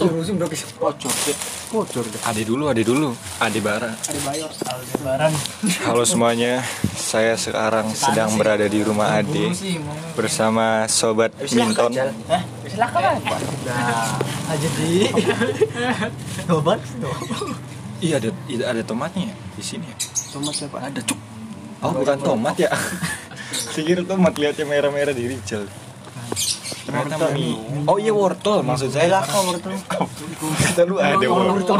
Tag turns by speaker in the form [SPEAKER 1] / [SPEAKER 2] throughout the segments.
[SPEAKER 1] Terusin bro kisah.
[SPEAKER 2] Pocor. Pocor.
[SPEAKER 3] Ade dulu, ade dulu. Ade Bara.
[SPEAKER 1] Ada Bayor.
[SPEAKER 4] Aldebaran.
[SPEAKER 3] Halo semuanya, saya sekarang sedang berada di rumah Ade bersama sobat Minton.
[SPEAKER 4] Hah? Silakan.
[SPEAKER 1] Nah, aja di. Obat tuh.
[SPEAKER 3] Iya ada iya, ada tomatnya ya di sini. ya?
[SPEAKER 2] Tomat siapa?
[SPEAKER 3] Ada cuk. Oh bukan tomat ya? Saya tomat lihatnya merah-merah di Rijal. Ternyata mie. Oh iya wortel maksud saya.
[SPEAKER 2] Lah kau wortel.
[SPEAKER 3] Lu ada wortel.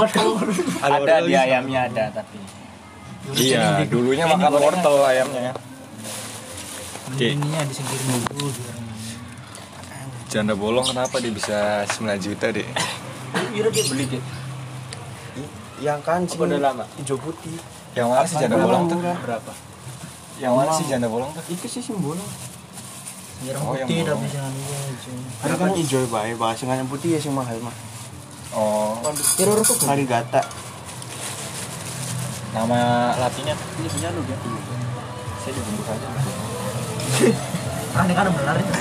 [SPEAKER 4] Ada di ayamnya ada tapi.
[SPEAKER 3] Iya, dulunya makan wortel ayamnya. Oke,
[SPEAKER 1] Ininya di singkirin dulu.
[SPEAKER 3] janda bolong kenapa dia bisa 9 juta deh?
[SPEAKER 4] Iya dia beli deh.
[SPEAKER 2] Yang kancing.
[SPEAKER 4] Udah lama?
[SPEAKER 2] Hijau putih.
[SPEAKER 3] Yang mana sih janda bolong tuh?
[SPEAKER 4] Berapa?
[SPEAKER 3] Yang mana sih janda bolong tuh?
[SPEAKER 2] Itu sih simbol.
[SPEAKER 1] Singkiran
[SPEAKER 3] Oh, yang
[SPEAKER 1] putih tapi jangan iya.
[SPEAKER 2] Kan kan hijau bae, bahasa yang putih ya sing mahal mah.
[SPEAKER 3] Oh,
[SPEAKER 1] Kira tuh
[SPEAKER 2] Harigata.
[SPEAKER 3] nama latinnya
[SPEAKER 4] Ini punya lu dia.
[SPEAKER 3] saya dibentuk aja.
[SPEAKER 1] Ah, ini kan benar itu.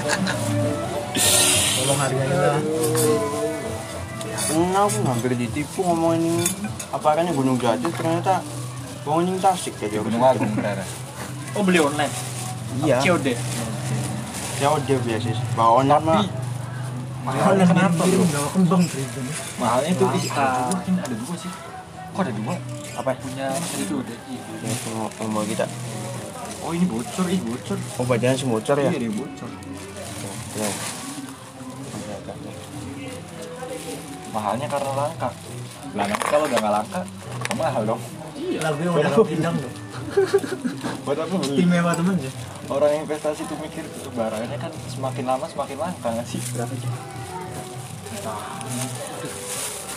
[SPEAKER 1] Tolong harganya lah.
[SPEAKER 2] Nah, aku hampir ditipu ngomongin ini. Apa kan Gunung Jati ternyata ngomongin Tasik ya
[SPEAKER 3] Gunung Agung.
[SPEAKER 4] Oh beli online.
[SPEAKER 2] Iya.
[SPEAKER 4] COD.
[SPEAKER 2] Ya udah biasa sih. Bawaan mah
[SPEAKER 3] Mahalnya kenapa bro?
[SPEAKER 1] Kembang gitu.
[SPEAKER 3] Mahalnya
[SPEAKER 4] Langka.
[SPEAKER 3] mungkin ada dua sih. Kok ada dua?
[SPEAKER 2] apa?
[SPEAKER 4] Punya COD. Iya.
[SPEAKER 2] Ya semua ngomong kita.
[SPEAKER 3] Oh ini bocor, ini bocor.
[SPEAKER 2] Oh badannya sih bocor ya.
[SPEAKER 3] Iya dia bocor.
[SPEAKER 2] Ya.
[SPEAKER 3] Mahalnya karena langka. Lah kalau udah nggak langka, mahal dong.
[SPEAKER 1] Lagu yang udah pindang tuh
[SPEAKER 3] buat apa? beli?
[SPEAKER 1] Istimewa teman ya?
[SPEAKER 3] Orang investasi tuh mikir barangnya kan semakin lama semakin langka nggak sih?
[SPEAKER 1] Berapa sih?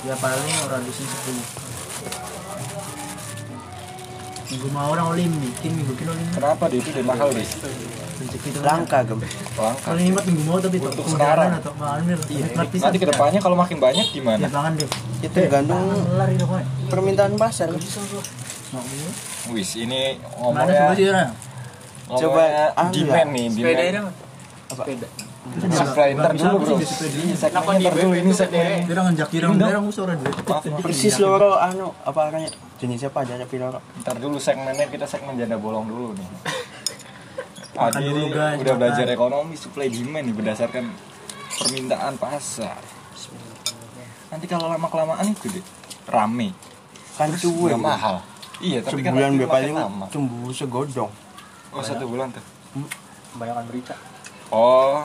[SPEAKER 1] Ya paling orang di sini sepuluh. Minggu mau orang olim bikin minggu kilo olim
[SPEAKER 3] kenapa deh itu deh mahal deh
[SPEAKER 2] langka gem.
[SPEAKER 3] Langka.
[SPEAKER 1] Kalau ini minggu mau tapi
[SPEAKER 3] untuk sekarang.
[SPEAKER 1] atau mahal
[SPEAKER 3] iya, nanti ke depannya kalau makin banyak gimana?
[SPEAKER 1] Ya, deh
[SPEAKER 2] itu tergantung permintaan pasar.
[SPEAKER 1] Bisa, 150
[SPEAKER 3] wis ini ngomongnya ngomongnya
[SPEAKER 2] coba
[SPEAKER 3] demand nih demand
[SPEAKER 4] sepeda dong apa? Sepeda.
[SPEAKER 3] Supply ntar dulu bro? Ini? Segmen dulu ini segmen
[SPEAKER 1] Kira ngenjak kira ngerang suara duit
[SPEAKER 2] Persis loro anu apa arahnya? Jenis siapa? Aja tapi loro
[SPEAKER 3] Ntar dulu segmennya kita segmen janda bolong dulu nih.
[SPEAKER 1] Tadi
[SPEAKER 3] udah belajar ekonomi supply demand nih berdasarkan permintaan pasar. Nanti kalau lama kelamaan itu deh rame.
[SPEAKER 2] Kan cuy.
[SPEAKER 3] mahal. Iya tapi kan
[SPEAKER 2] Sebulan
[SPEAKER 3] makin
[SPEAKER 2] paling cumbu segodong.
[SPEAKER 3] Oh satu bulan tuh.
[SPEAKER 4] Kebanyakan berita.
[SPEAKER 3] Oh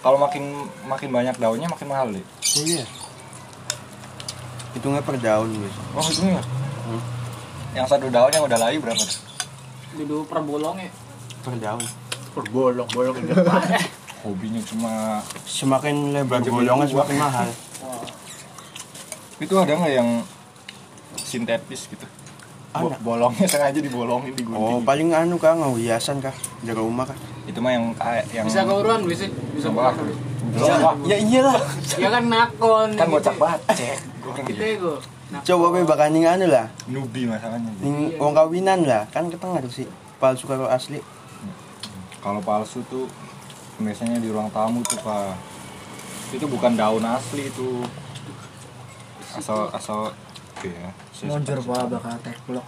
[SPEAKER 3] kalau makin makin banyak daunnya makin mahal deh.
[SPEAKER 2] Iya. Hitungnya per daun guys.
[SPEAKER 3] Oh itu ya.
[SPEAKER 2] Hmm.
[SPEAKER 3] Yang satu daun yang udah layu berapa tuh?
[SPEAKER 4] Dulu per bolong ya.
[SPEAKER 2] Per daun.
[SPEAKER 4] Per bolong, bolong di depan.
[SPEAKER 3] Hobinya cuma
[SPEAKER 2] Semakin lebar bolongnya semakin mahal.
[SPEAKER 3] itu ada nggak yang sintetis gitu? Bo-
[SPEAKER 2] Ada.
[SPEAKER 3] bolongnya sengaja dibolongin
[SPEAKER 2] Oh,
[SPEAKER 3] digunting.
[SPEAKER 2] paling anu kah nggak hiasan kah? Jaga rumah kah?
[SPEAKER 3] itu mah yang kayak yang
[SPEAKER 4] Bisa keuruan bisa bisa bolong.
[SPEAKER 3] Bisa, Pak.
[SPEAKER 2] Ya iyalah.
[SPEAKER 4] Ya kan nakon.
[SPEAKER 3] kan bocah bacek orang
[SPEAKER 4] Kita
[SPEAKER 3] gitu.
[SPEAKER 4] itu.
[SPEAKER 2] Coba be bakal ning anu lah.
[SPEAKER 3] nubi masalahnya
[SPEAKER 2] Ning wong kawinan lah. Kan ketengah tuh sih. Palsu karo asli.
[SPEAKER 3] kalau palsu tuh biasanya di ruang tamu tuh pak itu bukan daun asli itu asal asal oke ya
[SPEAKER 1] Monjor
[SPEAKER 3] suka-
[SPEAKER 1] pak bakal teh blok.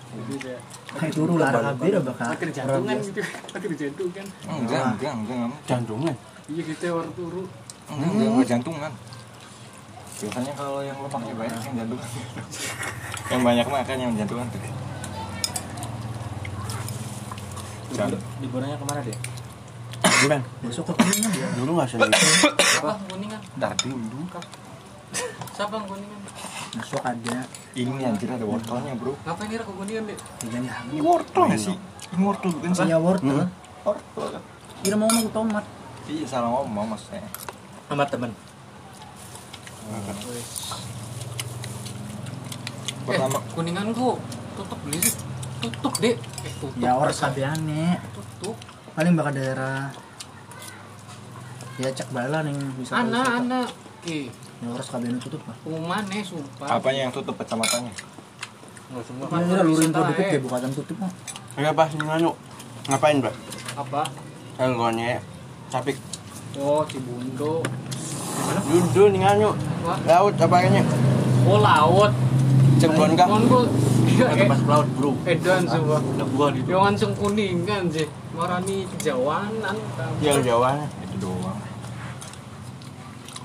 [SPEAKER 1] Hai turu lara kabir bakal.
[SPEAKER 4] Akhir jantungan gitu. Akhir jantungan.
[SPEAKER 3] enggak enggak enggak enggak
[SPEAKER 2] Jantungan.
[SPEAKER 4] Iya kita war turu.
[SPEAKER 3] enggak enggak, enggak jantungan biasanya kalau yang lo pakai banyak yang jantungan yang banyak makan yang jantungan tuh Jantung.
[SPEAKER 4] Liburannya ke mana deh?
[SPEAKER 2] Bukan.
[SPEAKER 1] Besok ke kuningan dia.
[SPEAKER 2] Dulu nggak sendiri.
[SPEAKER 4] Apa kuningan?
[SPEAKER 3] Ntar dulu
[SPEAKER 4] Siapa yang kuningan?
[SPEAKER 1] Besok ada
[SPEAKER 3] ini anjir ada wortelnya bro
[SPEAKER 4] Ngapain kira kuningan deh?
[SPEAKER 1] tiga nih.
[SPEAKER 3] ini wortel nggak sih ini wortel bukan sih
[SPEAKER 1] Saya wortel.
[SPEAKER 3] wortel kan
[SPEAKER 1] Kira mau ngomong tomat.
[SPEAKER 3] iya salah ngomong maksudnya
[SPEAKER 4] Sama temen.
[SPEAKER 3] pertama
[SPEAKER 4] Eh, kuningan gua tutup beli sih. Tutup deh. Eh, tutup.
[SPEAKER 1] Ya orang sabiane.
[SPEAKER 4] Tutup.
[SPEAKER 1] Paling bakal daerah ya cek bala nih bisa
[SPEAKER 4] Anak, anak. Oke.
[SPEAKER 1] Orang sabiane tutup lah.
[SPEAKER 4] Pengumuman nih, sumpah.
[SPEAKER 3] apanya yang tutup kecamatannya
[SPEAKER 4] Nggak semua.
[SPEAKER 1] Kira lurin kok dikit ya bukan tutup mah.
[SPEAKER 2] Enggak pas ning anu. Ngapain, Bro?
[SPEAKER 4] Apa?
[SPEAKER 2] Elgonnya. Capik.
[SPEAKER 4] Oh, Cibundo.
[SPEAKER 2] Dudu ning anu.
[SPEAKER 4] Wah,
[SPEAKER 2] Laut apa kayaknya?
[SPEAKER 4] oh laut.
[SPEAKER 2] Cirebon kah?
[SPEAKER 4] Cirebon kok iya, eh,
[SPEAKER 1] laut bro
[SPEAKER 4] edan coba.
[SPEAKER 1] udah gua di
[SPEAKER 4] Yang kuningan sih. Marani kejauhanan.
[SPEAKER 2] Yang Jawa.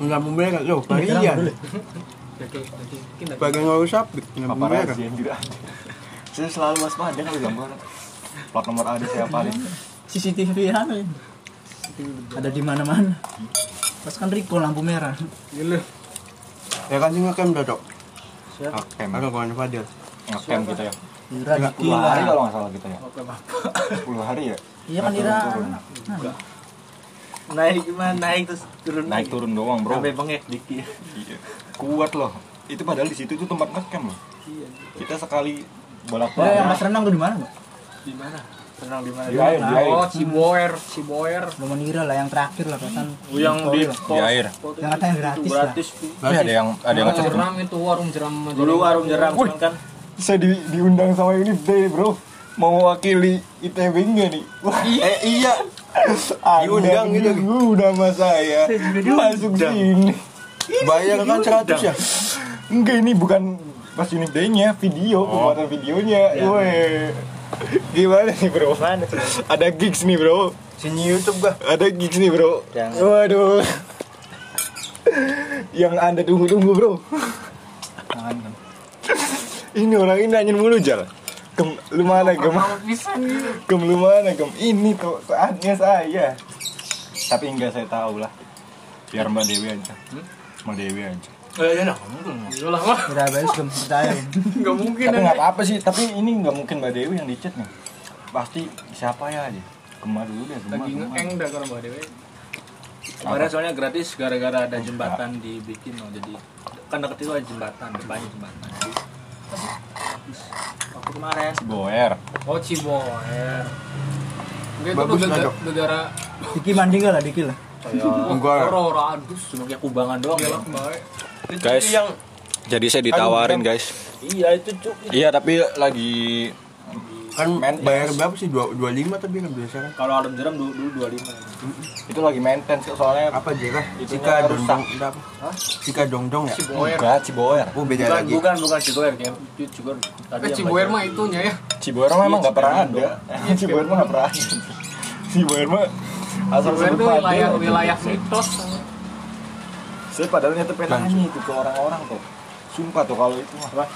[SPEAKER 2] Enggak mereka loh, bagian. Bagian sapi. Enggak mereka.
[SPEAKER 3] paparazzi yang tidak ada saya selalu waspada kalau gambar plat nomor ada siapa nih
[SPEAKER 1] CCTV anu ini. ada di mana-mana pas kan Riko lampu merah
[SPEAKER 4] Gila.
[SPEAKER 2] Ya kan sih ngecam dah, Dok.
[SPEAKER 3] ngecamp
[SPEAKER 2] Ada kawan Fadil.
[SPEAKER 3] ngecamp kita ya
[SPEAKER 1] Ira
[SPEAKER 2] Enggak,
[SPEAKER 1] di
[SPEAKER 3] 10 hari kalau nggak salah kita ya
[SPEAKER 4] Oke, Bapak.
[SPEAKER 3] 10 hari ya
[SPEAKER 1] iya kan Ira. Nah,
[SPEAKER 5] naik gimana? Naik terus turun
[SPEAKER 3] naik turun doang bro.
[SPEAKER 5] Sampai bengek. Dikit.
[SPEAKER 3] Iya. kuat loh. Itu padahal di situ itu tempat ngecamp loh. Kita sekali bolak
[SPEAKER 1] Oh, yang
[SPEAKER 3] balik
[SPEAKER 1] Mas renang tuh di mana, Mbak?
[SPEAKER 5] di mana? Renang di mana?
[SPEAKER 3] Di air di air.
[SPEAKER 4] Oh, Ciboer, Ciboer.
[SPEAKER 1] Mengira lah yang terakhir lah kan.
[SPEAKER 5] Oh, yang di
[SPEAKER 3] di air.
[SPEAKER 1] Yang katanya gratis lah.
[SPEAKER 5] gratis tuh
[SPEAKER 3] ada yang ada yang
[SPEAKER 4] jeram itu warung jeram.
[SPEAKER 5] dulu warung jeram kan
[SPEAKER 3] saya di, diundang sama ini deh bro. Mau mewakili ITB enggak nih. Wah,
[SPEAKER 2] Eh iya. Diundang gitu.
[SPEAKER 3] udah sama saya. Masuk sini.
[SPEAKER 2] Bayar kan 100 ya?
[SPEAKER 3] enggak ini bukan pas unit day-nya video pembuatan videonya. Weh. gimana nih bro? Ada gigs nih bro.
[SPEAKER 2] Sini YouTube gua.
[SPEAKER 3] ada gigs nih bro.
[SPEAKER 5] Jangan.
[SPEAKER 3] waduh. Yang anda tunggu-tunggu bro.
[SPEAKER 1] Jangan
[SPEAKER 3] ini orang ini nanyain mulu jal Gem, lu mana gem?
[SPEAKER 4] Bisa. Nih.
[SPEAKER 3] gem lu mana gem? Ini tuh saatnya saya tapi enggak saya tahu lah. Biar mbak Dewi aja. Mbak Dewi aja.
[SPEAKER 5] Eh ya nah
[SPEAKER 4] Iyalah mah.
[SPEAKER 1] Ira Bayus belum percaya.
[SPEAKER 4] Enggak mungkin.
[SPEAKER 3] tapi nggak apa-apa sih. Tapi ini nggak mungkin mbak Dewi yang dicat nih. Pasti siapa ya aja Gema dulu deh Gema,
[SPEAKER 4] Lagi
[SPEAKER 3] Gema.
[SPEAKER 4] ngeeng dah kalau Mbak Dewi.
[SPEAKER 5] kemarin soalnya gratis gara-gara ada jembatan dibikin loh jadi kan deket itu ada jembatan depannya jembatan waktu kemarin
[SPEAKER 3] Boer
[SPEAKER 4] Oh, Ciboer. Negara,
[SPEAKER 2] Dok.
[SPEAKER 4] negara
[SPEAKER 1] Diki mandi enggak lah Diki lah.
[SPEAKER 5] kayak
[SPEAKER 2] Enggak.
[SPEAKER 4] Aurora adus.
[SPEAKER 5] cuma kayak kubangan doang ya
[SPEAKER 4] baik.
[SPEAKER 5] Itu
[SPEAKER 3] Guys.
[SPEAKER 5] yang
[SPEAKER 3] jadi saya ditawarin guys
[SPEAKER 5] iya itu cuk
[SPEAKER 3] iya tapi lagi
[SPEAKER 2] Kan
[SPEAKER 3] Maintenance.
[SPEAKER 2] bayar berapa sih? Dua- 25 tapi kan biasa kan.
[SPEAKER 5] kalau arem jeram dulu dulu 25
[SPEAKER 3] itu lagi maintenance soalnya
[SPEAKER 2] Apa aja Cika
[SPEAKER 3] rusak.
[SPEAKER 2] dongdong. Apa? Cika dongdong ya?
[SPEAKER 4] Ciboer.
[SPEAKER 3] enggak Ciboer
[SPEAKER 2] Oh beda
[SPEAKER 5] bukan
[SPEAKER 2] lagi.
[SPEAKER 5] bukan bukan Cigoer kayak itu Cigoer tadi
[SPEAKER 4] Eh, Ciboer mah itunya ya.
[SPEAKER 3] Ciboer mah emang nggak pernah ada Ciboer mah nggak pernah ada Ciboer mah asal
[SPEAKER 4] Ciboer
[SPEAKER 3] sebut
[SPEAKER 4] itu wilayah wilayah mitos.
[SPEAKER 3] saya padahal nyetepin nanya itu ke orang-orang tuh sumpah tuh kalau itu mah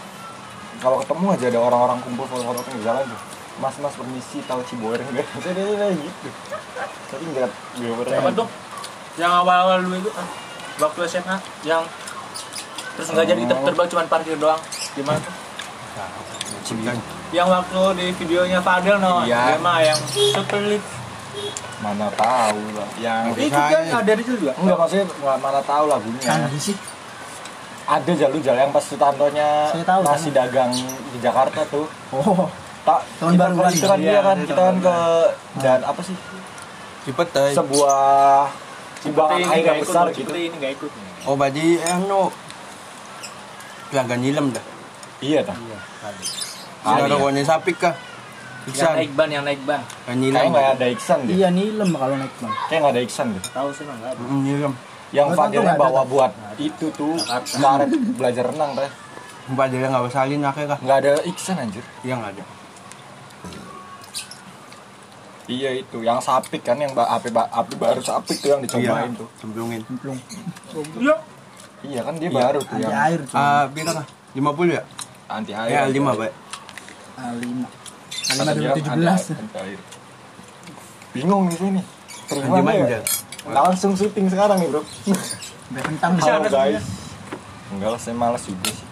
[SPEAKER 3] kalau ketemu aja ada orang-orang kumpul foto-foto di jalan tuh. Mas mas permisi tahu Ciboer enggak gitu. Tapi enggak enggak pernah
[SPEAKER 5] apa tuh? Yang awal-awal dulu itu ah, waktu SMA yang terus nggak jadi ter- terbang cuma parkir doang. Gimana tuh? Yang waktu di videonya Fadel no?
[SPEAKER 3] Iya.
[SPEAKER 5] mah yang super lead
[SPEAKER 3] mana tahu lah. Yang
[SPEAKER 5] itu kan ada di situ juga?
[SPEAKER 3] Enggak maksudnya nggak mana tahu lagunya
[SPEAKER 1] Kan sih.
[SPEAKER 3] Ada jalur jalan yang pas Sutantonya
[SPEAKER 1] tahu,
[SPEAKER 3] masih dagang di Jakarta tuh
[SPEAKER 1] Oh,
[SPEAKER 3] tak
[SPEAKER 1] Tahun
[SPEAKER 3] kita
[SPEAKER 1] baru
[SPEAKER 3] kan
[SPEAKER 1] kan?
[SPEAKER 3] itu kan
[SPEAKER 5] Iya,
[SPEAKER 3] dia kan
[SPEAKER 5] iya,
[SPEAKER 3] kita kan ke dan apa sih
[SPEAKER 2] Cipetai.
[SPEAKER 3] sebuah timbangan
[SPEAKER 5] ini
[SPEAKER 3] air
[SPEAKER 5] nggak
[SPEAKER 3] yang
[SPEAKER 5] ikut
[SPEAKER 3] besar gitu
[SPEAKER 5] Cipete ini nggak ikut
[SPEAKER 2] Oh badi anu. Pelanggan nyilam dah.
[SPEAKER 3] iya tak
[SPEAKER 2] Ada
[SPEAKER 3] Kali ya.
[SPEAKER 2] rokoknya sapi kah?
[SPEAKER 5] yang
[SPEAKER 2] Iksan.
[SPEAKER 5] naik ban yang naik ban
[SPEAKER 2] Yang nyilam.
[SPEAKER 3] kayak nggak ada Iksan deh
[SPEAKER 1] iya nilem kalau naik bang.
[SPEAKER 3] kayak nggak ada Iksan deh
[SPEAKER 5] tahu sih nggak ada
[SPEAKER 2] Mm, Nyilam.
[SPEAKER 3] Yang
[SPEAKER 1] tahu, nggak
[SPEAKER 3] bawa
[SPEAKER 1] ada.
[SPEAKER 3] buat itu tuh karet belajar renang teh
[SPEAKER 2] Mbak dia nggak bersalin akhirnya kah?
[SPEAKER 3] nggak ada Iksan anjir
[SPEAKER 2] Iya nggak ada.
[SPEAKER 3] iya itu yang sapik kan yang api api baru sapik tuh yang dicobain tuh
[SPEAKER 2] Cemplungin.
[SPEAKER 1] Cemplung.
[SPEAKER 3] iya kan dia
[SPEAKER 2] Iya.
[SPEAKER 3] baru tuh
[SPEAKER 1] Anti
[SPEAKER 3] yang
[SPEAKER 1] air cuma.
[SPEAKER 2] Ah, berapa kah? 50 ya?
[SPEAKER 3] anti air
[SPEAKER 2] Ya, 5, Pak.
[SPEAKER 1] A5.
[SPEAKER 3] Kata
[SPEAKER 1] A5
[SPEAKER 3] dia
[SPEAKER 1] 2017.
[SPEAKER 3] anti- anti air. bingung di sini terima ya? Langsung syuting sekarang nih bro. Halo
[SPEAKER 1] bisa.
[SPEAKER 3] guys. enggak lah saya malas juga sih.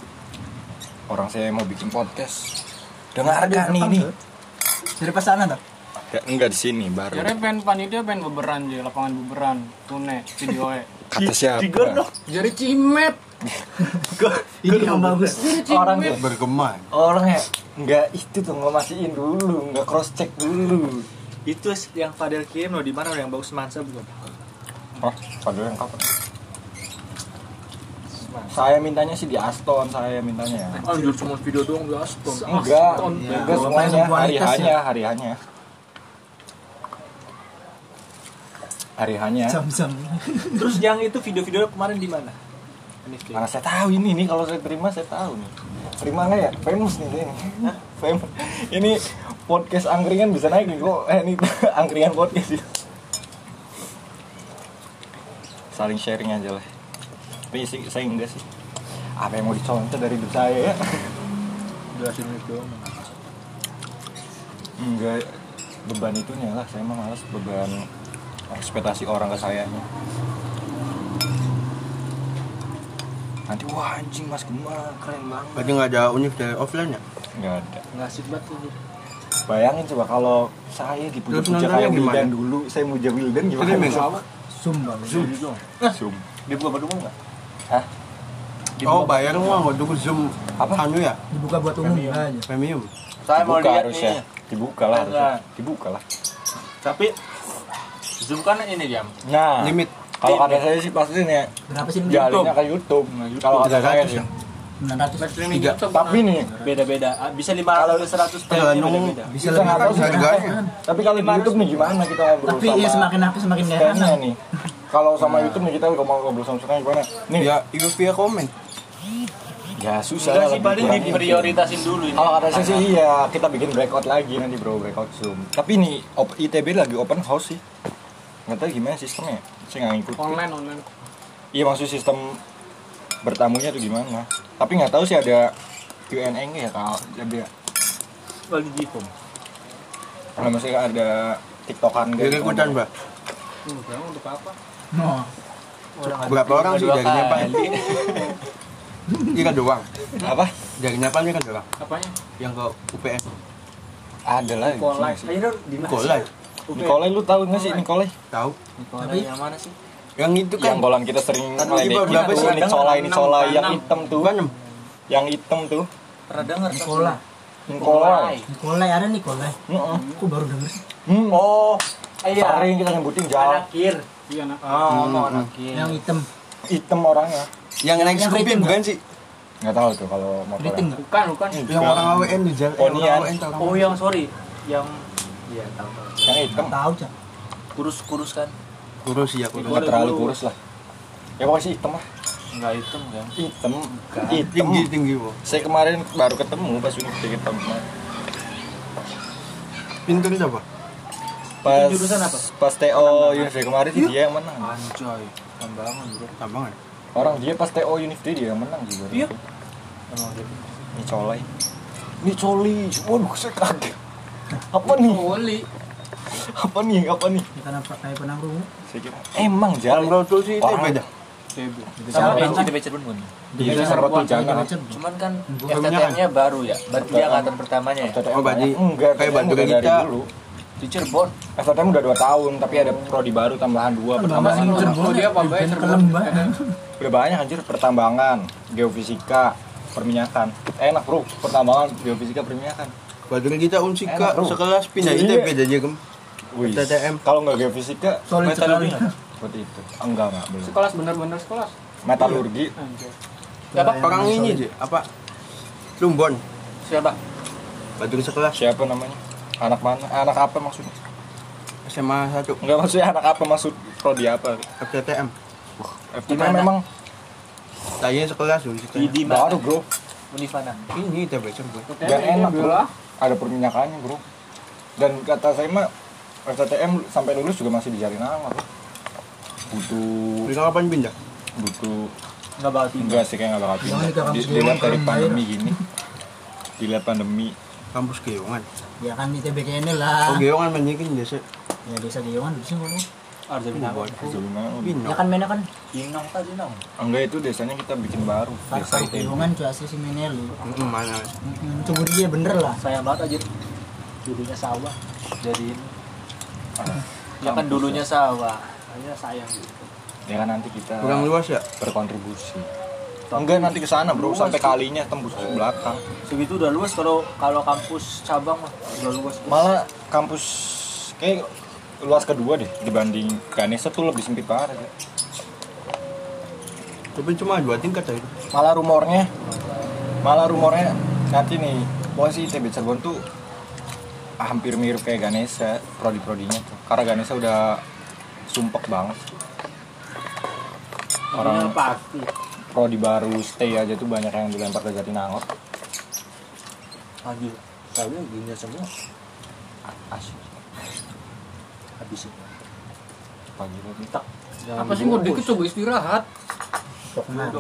[SPEAKER 3] Orang saya mau bikin podcast. Dengar ada nih nih
[SPEAKER 1] Dari pas sana tuh.
[SPEAKER 3] ya, enggak di sini baru.
[SPEAKER 4] Jadi pengen panitia pengen beberan je, lapangan beberan, tune, video e.
[SPEAKER 3] kata siapa?
[SPEAKER 4] Jadi cimet.
[SPEAKER 1] Ini yang bagus.
[SPEAKER 3] orang
[SPEAKER 2] Bergema.
[SPEAKER 3] orang ya enggak itu tuh ngemasiin dulu enggak cross check dulu.
[SPEAKER 5] Itu yang Fadel kirim loh di mana yang bagus Mansa belum
[SPEAKER 3] Hah? padahal yang kapan saya mintanya sih di Aston saya mintanya
[SPEAKER 5] anjir cuma video doang di Aston
[SPEAKER 3] enggak
[SPEAKER 4] Aston.
[SPEAKER 3] enggak
[SPEAKER 1] Ya,
[SPEAKER 3] semuanya hari
[SPEAKER 1] ya.
[SPEAKER 3] hanya hari hanya hari hanya
[SPEAKER 1] Jam-jam.
[SPEAKER 5] terus yang itu video-video kemarin di mana.
[SPEAKER 3] Mana saya tahu ini nih kalau saya terima saya tahu nih. Terima nggak ya? Famous nih ini. Famous. Ini podcast angkringan bisa naik nih kok. Eh ini angkringan podcast itu. Saling sharing aja lah. Tapi sih saya enggak sih. Apa yang mau dicontoh dari hidup saya ya?
[SPEAKER 5] Jelasin itu doang.
[SPEAKER 3] Enggak beban itunya lah. Saya mah malas beban ekspektasi orang ke saya Nanti wah anjing Mas Gemma keren banget.
[SPEAKER 2] Berarti nggak ada univ dari offline ya?
[SPEAKER 3] Enggak ada.
[SPEAKER 5] Nggak asik banget tuh.
[SPEAKER 3] Bayangin coba kalau saya dipuja-puja
[SPEAKER 2] Terus
[SPEAKER 3] kayak Wildan dulu, saya muja Wildan gimana?
[SPEAKER 2] Streaming.
[SPEAKER 1] Zoom bang.
[SPEAKER 3] Zoom. Zoom.
[SPEAKER 5] Dibuka buat umum nggak?
[SPEAKER 3] Hah?
[SPEAKER 2] Oh bayar semua nggak tunggu zoom
[SPEAKER 3] Apa?
[SPEAKER 2] anu ya
[SPEAKER 1] Dibuka buat umum aja.
[SPEAKER 2] premium.
[SPEAKER 5] Saya mau
[SPEAKER 3] Dibuka
[SPEAKER 5] lihat
[SPEAKER 3] harusnya.
[SPEAKER 5] nih.
[SPEAKER 3] Dibuka lah harusnya. Dibuka lah.
[SPEAKER 5] Tapi Zoom kan ini jam.
[SPEAKER 3] Nah,
[SPEAKER 2] Limit.
[SPEAKER 3] kalau kata saya sih pasti nih
[SPEAKER 1] Berapa sih
[SPEAKER 3] jalannya ke YouTube. Kalau kata saya
[SPEAKER 2] 300
[SPEAKER 3] sih.
[SPEAKER 2] Ya?
[SPEAKER 1] 900.
[SPEAKER 5] Streaming
[SPEAKER 2] Tiga.
[SPEAKER 5] YouTube
[SPEAKER 3] Tapi nih,
[SPEAKER 5] beda-beda. Ah, Bisa 500 ke 100
[SPEAKER 2] Tergantung.
[SPEAKER 1] Bisa lebih
[SPEAKER 3] tahu
[SPEAKER 1] bisa
[SPEAKER 2] harganya.
[SPEAKER 3] tapi kalau di YouTube nih gimana kita ngobrol
[SPEAKER 1] Tapi
[SPEAKER 3] sama
[SPEAKER 1] ya semakin aku semakin enak.
[SPEAKER 3] nih. Kalau sama YouTube nih kita ngomong ngobrol sama suka gimana? Nih,
[SPEAKER 2] Ya itu via komen.
[SPEAKER 3] ya susah lah
[SPEAKER 5] sih paling diprioritasin dulu ini.
[SPEAKER 3] Kalau kata saya sih iya, kita bikin breakout lagi nanti bro, breakout Zoom. Tapi nih op- ITB lagi open house sih. Nggak tahu gimana sistemnya. Saya nggak ngikut.
[SPEAKER 4] Online online.
[SPEAKER 3] Iya maksud sistem bertamunya tuh gimana? Tapi nggak tahu sih ada Q&A nggak ya kalau ada.
[SPEAKER 5] Bagi Gifom.
[SPEAKER 3] Nah, maksudnya ada TikTokan
[SPEAKER 2] Jadi ikutan mbak.
[SPEAKER 4] Hmm, untuk apa?
[SPEAKER 1] Oh,
[SPEAKER 2] Berapa orang sih dari Nepal? Iya doang.
[SPEAKER 3] Apa?
[SPEAKER 2] Dari Nepal kan doang.
[SPEAKER 4] Apanya?
[SPEAKER 2] Yang ke UPN.
[SPEAKER 3] Ada lah.
[SPEAKER 4] Nikolai.
[SPEAKER 5] Ayo dong, di mana?
[SPEAKER 2] Nikolai.
[SPEAKER 3] Nikolai lu tahu nggak sih Nikolai?
[SPEAKER 2] Tahu.
[SPEAKER 5] Nikolai yang mana sih?
[SPEAKER 2] Yang itu
[SPEAKER 3] Yang
[SPEAKER 2] kan.
[SPEAKER 3] kolan kita sering
[SPEAKER 2] Kan
[SPEAKER 3] ngeledekin
[SPEAKER 2] berapa
[SPEAKER 3] tuh,
[SPEAKER 2] sih?
[SPEAKER 3] Nikolai,
[SPEAKER 5] Enam,
[SPEAKER 3] Nikolai yang
[SPEAKER 5] enam.
[SPEAKER 3] hitam tuh.
[SPEAKER 2] Bukan
[SPEAKER 3] Yang hitam tuh.
[SPEAKER 5] Pernah dengar kan?
[SPEAKER 1] Nikola.
[SPEAKER 3] Nikolai.
[SPEAKER 1] Nikolai ada Nikolai.
[SPEAKER 3] Heeh.
[SPEAKER 1] Aku baru denger.
[SPEAKER 3] Hmm.
[SPEAKER 5] Oh, iya.
[SPEAKER 3] Sering kita nyebutin jalan
[SPEAKER 5] Anakir.
[SPEAKER 4] Iya nak.
[SPEAKER 5] Oh,
[SPEAKER 2] Hmm,
[SPEAKER 5] anakir.
[SPEAKER 1] Yang hitam.
[SPEAKER 3] hitam orangnya.
[SPEAKER 2] Yang naik
[SPEAKER 1] Yang
[SPEAKER 2] Scoopy
[SPEAKER 1] rating
[SPEAKER 2] bukan sih?
[SPEAKER 3] Nggak tahu tuh kalau motor.
[SPEAKER 4] Bukan bukan.
[SPEAKER 2] Yang orang AWN di jalan.
[SPEAKER 3] Oh.
[SPEAKER 5] Oh, yang sorry. Yang Iya, tahu tahu.
[SPEAKER 3] Yang hitam.
[SPEAKER 1] Tahu cak.
[SPEAKER 5] Kurus-kurus kan?
[SPEAKER 2] Kurus ya kurus.
[SPEAKER 3] Nggak terlalu kurus lah. Ya pokoknya sih hitam lah.
[SPEAKER 5] Enggak hitam kan?
[SPEAKER 3] Hitam. Hitam.
[SPEAKER 2] Tinggi tinggi bu.
[SPEAKER 3] Saya kemarin baru ketemu pas unit hitam.
[SPEAKER 2] Pintu siapa?
[SPEAKER 3] Pas
[SPEAKER 5] jurusan apa?
[SPEAKER 3] Pas TO unit kemarin sih dia yang menang.
[SPEAKER 5] Anjoy. Tambangan bro.
[SPEAKER 2] Tambangan.
[SPEAKER 3] Orang dia pas TO unit dia yang menang juga.
[SPEAKER 5] Iya. Emang.
[SPEAKER 3] Ini colai. Ini coli. Waduh, saya kaget. Apa nih?
[SPEAKER 4] Oli.
[SPEAKER 3] Apa nih? Apa nih?
[SPEAKER 1] Kita nampak kayak.
[SPEAKER 3] Saya kira emang jalan.
[SPEAKER 2] Bro sih itu beda.
[SPEAKER 5] Sama pun.
[SPEAKER 3] Iya, serba tuh jangan.
[SPEAKER 5] Cuman kan FTTM-nya baru ya. Berarti dia angkatan pertamanya ya.
[SPEAKER 2] Oh, berarti
[SPEAKER 3] enggak
[SPEAKER 2] kayak bantu kita.
[SPEAKER 3] dulu.
[SPEAKER 5] Di Cirebon.
[SPEAKER 3] FTTM udah 2 tahun, tapi ada prodi baru tambahan 2
[SPEAKER 1] Sama
[SPEAKER 3] pertambangan.
[SPEAKER 1] Cirebon.
[SPEAKER 4] Dia apa, Bay?
[SPEAKER 1] Bikin kelemban.
[SPEAKER 3] Udah banyak anjir pertambangan, geofisika, perminyakan. Enak, Bro. Pertambangan, geofisika, perminyakan.
[SPEAKER 2] Batu kita unsika sekelas pindah
[SPEAKER 3] Iya.
[SPEAKER 2] ITB aja gem.
[SPEAKER 3] Wih.
[SPEAKER 2] FTTM.
[SPEAKER 3] Kalau nggak geofisika,
[SPEAKER 1] Solid sekali.
[SPEAKER 5] Metalurgi.
[SPEAKER 3] seperti itu. Enggak, enggak, belum.
[SPEAKER 4] Sekelas bener-bener sekelas.
[SPEAKER 3] Metalurgi,
[SPEAKER 4] Anjir.
[SPEAKER 5] Siapa?
[SPEAKER 2] Orang ini aja apa? Lumbon.
[SPEAKER 5] Siapa?
[SPEAKER 2] Batu sekelas
[SPEAKER 3] siapa namanya? Anak mana? Anak apa maksudnya?
[SPEAKER 2] SMA 1
[SPEAKER 3] Enggak maksudnya anak apa maksud prodi apa?
[SPEAKER 2] FTTM.
[SPEAKER 3] FTTM
[SPEAKER 5] Gimana?
[SPEAKER 3] memang
[SPEAKER 2] Tanya sekelas dulu
[SPEAKER 5] Di
[SPEAKER 3] baru? Bro.
[SPEAKER 5] Univana.
[SPEAKER 2] Ini ITB Cirebon.
[SPEAKER 3] Dan enak, Bro. Ada perminyakannya, Bro. Dan kata saya mah FTTM sampai lulus juga masih dijalin nama, Bro. Butuh
[SPEAKER 2] Bisa kapan pindah?
[SPEAKER 3] butuh
[SPEAKER 5] Enggak bakal pindah.
[SPEAKER 3] enggak sih kayak nggak bakal pindah.
[SPEAKER 1] di
[SPEAKER 3] Di- Dilihat dari pandemi gini. Dilihat pandemi
[SPEAKER 2] Kampus Geyongan.
[SPEAKER 1] Ya kan di TBK ini lah.
[SPEAKER 2] Oh Geyongan menyikin biasa.
[SPEAKER 1] Ya desa bisa ngomong.
[SPEAKER 5] Arja Binawan.
[SPEAKER 3] Zona
[SPEAKER 1] Ya kan mana kan
[SPEAKER 5] Inong tadi nong.
[SPEAKER 3] enggak itu desanya kita bikin baru desa itu
[SPEAKER 1] Giyongan cuy asli si Menelu.
[SPEAKER 2] Mana?
[SPEAKER 1] Coba dia bener lah.
[SPEAKER 5] Sayang banget aja. Dulunya sawah. Jadi ini.
[SPEAKER 3] Ah,
[SPEAKER 5] Ya kan dulunya sawah. Akhirnya sayang gitu.
[SPEAKER 3] ya kan nanti kita
[SPEAKER 2] Kurang luas ya?
[SPEAKER 3] berkontribusi enggak nanti ke sana bro sampai kalinya tembus ke belakang
[SPEAKER 5] Segitu udah luas kalau kalau kampus cabang mah udah luas.
[SPEAKER 3] malah kampus kayak luas kedua deh dibanding Ganesha tuh lebih sempit banget ya.
[SPEAKER 2] Tapi cuma dua tingkat aja.
[SPEAKER 3] malah rumornya malah rumornya nanti nih posisi ITB Cirebon tuh hampir mirip kayak Ganesha prodi-prodinya tuh. Karena Ganesha udah sumpek banget.
[SPEAKER 5] Orang
[SPEAKER 3] orang
[SPEAKER 5] pasti.
[SPEAKER 3] prodi baru stay aja tuh banyak yang dilempar ke Jatinangor.
[SPEAKER 5] Lagi tapi gini semua.
[SPEAKER 3] Asik.
[SPEAKER 5] Habisin
[SPEAKER 3] pagi lagi
[SPEAKER 5] tak
[SPEAKER 4] Apa sih mau dikit coba istirahat?
[SPEAKER 1] Nah.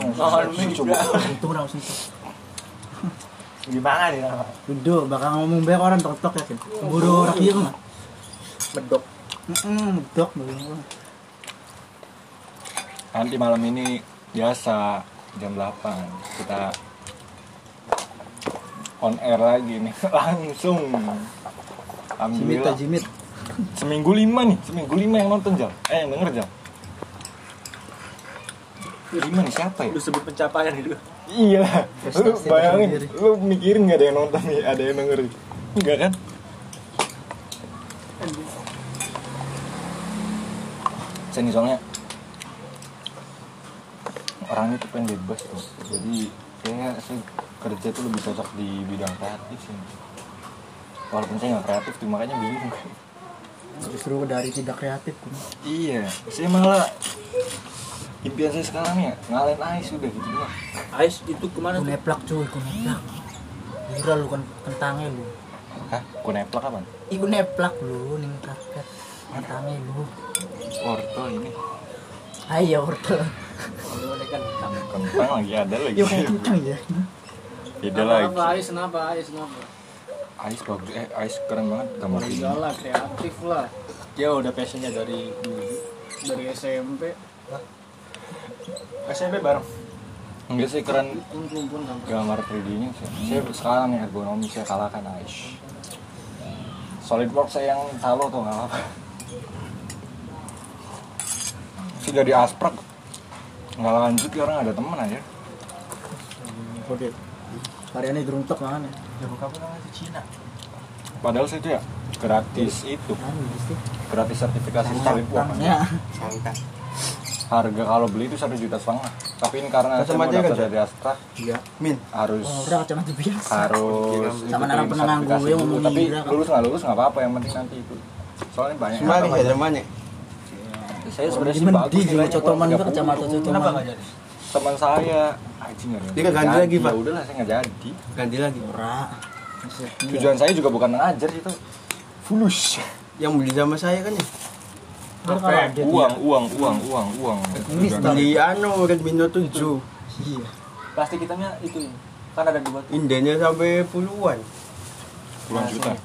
[SPEAKER 5] Ini
[SPEAKER 3] coba.
[SPEAKER 1] Itu udah langsung tok.
[SPEAKER 2] Gimana nih?
[SPEAKER 1] Udah, bakal ngomong banyak orang tok tok ya kan. Buru rakyat mah.
[SPEAKER 5] medok
[SPEAKER 1] Heeh, begini.
[SPEAKER 3] nanti malam ini biasa jam 8 kita on air lagi nih langsung
[SPEAKER 1] Jimit
[SPEAKER 3] Alhamdulillah
[SPEAKER 1] Jimit.
[SPEAKER 3] seminggu lima nih seminggu lima yang nonton jam eh yang denger jam lima nih siapa ya
[SPEAKER 5] udah sebut pencapaian gitu
[SPEAKER 3] iya. Lu
[SPEAKER 1] Prestasi
[SPEAKER 3] bayangin lu mikirin gak ada yang nonton nih ada yang denger enggak kan? Saya nih soalnya orangnya tuh pengen bebas tuh. Jadi kayaknya saya kerja tuh lebih cocok di bidang kreatif sih. Walaupun saya nggak kreatif tuh makanya bingung.
[SPEAKER 1] Justru dari tidak kreatif kan.
[SPEAKER 3] iya saya malah impian saya sekarang ya ngalahin ais udah gitu doang
[SPEAKER 5] Ais itu ke
[SPEAKER 1] mana
[SPEAKER 5] tuh?
[SPEAKER 1] neplak cuy, ku neplak. Gila lu kan kentangnya lu.
[SPEAKER 3] hah kuneplak apa
[SPEAKER 1] Iku neplak lu ning karpet. Kentangnya lu.
[SPEAKER 3] orto ini
[SPEAKER 1] Ayo wortel.
[SPEAKER 5] Kalau kan
[SPEAKER 3] kentang lagi ada lagi
[SPEAKER 1] Yo kayak kentang ya.
[SPEAKER 3] beda
[SPEAKER 4] Kenapa,
[SPEAKER 3] lagi
[SPEAKER 4] Kenapa Ais? Kenapa Ais? Kenapa?
[SPEAKER 3] ais bagus eh ais keren banget gambar ini
[SPEAKER 4] Enggak lah, kreatif lah.
[SPEAKER 5] dia udah passionnya dari dulu
[SPEAKER 4] Dari SMP,
[SPEAKER 5] SMP bareng?
[SPEAKER 3] Enggak sih keren. Gambar 3D nya sih. Saya sekarang nih ergonomi saya kalahkan ais SolidWorks saya yang calo tuh nggak apa sudah di asprak nggak lanjut ya orang ada temen aja.
[SPEAKER 1] Oke. Variannya geruntok mana?
[SPEAKER 5] ya. Bukan apa namanya? Cina.
[SPEAKER 3] Padahal saya itu ya gratis itu.
[SPEAKER 1] Anu
[SPEAKER 3] gratis sertifikasi SolidWorks.
[SPEAKER 1] Ya.
[SPEAKER 3] Harga kalau beli itu satu juta setengah tapi ini karena saya mau daftar dari Astra
[SPEAKER 2] Iya. Min.
[SPEAKER 3] harus
[SPEAKER 1] Oh, udah kacamata biasa.
[SPEAKER 3] harus
[SPEAKER 1] Sama narang penenang gue
[SPEAKER 3] dulu.
[SPEAKER 1] ngomong
[SPEAKER 3] tapi lulus nggak lulus nggak apa-apa yang penting nanti itu soalnya banyak
[SPEAKER 2] Semani
[SPEAKER 3] apa-
[SPEAKER 2] ya zamane.
[SPEAKER 3] saya sebenarnya sih bagus
[SPEAKER 1] juga cotoman
[SPEAKER 3] kurang
[SPEAKER 1] juga kacamata
[SPEAKER 3] 30.
[SPEAKER 1] cotoman.
[SPEAKER 5] kenapa nggak jadi
[SPEAKER 3] teman saya anjing nggak ada yang
[SPEAKER 2] Dia nggak ganti lagi, Pak.
[SPEAKER 3] ya udahlah saya nggak jadi
[SPEAKER 2] Ganti lagi.
[SPEAKER 1] Ora.
[SPEAKER 3] tujuan saya juga bukan ngajar itu fulus
[SPEAKER 2] Yang beli sama saya kan ya.
[SPEAKER 3] Uang uang uang uang uang.
[SPEAKER 2] Beli anu Redmi Note 7.
[SPEAKER 1] Iya.
[SPEAKER 5] plastik hitamnya itu kan ada dua tuh.
[SPEAKER 2] Indahnya sampai puluhan.
[SPEAKER 3] puluhan juta.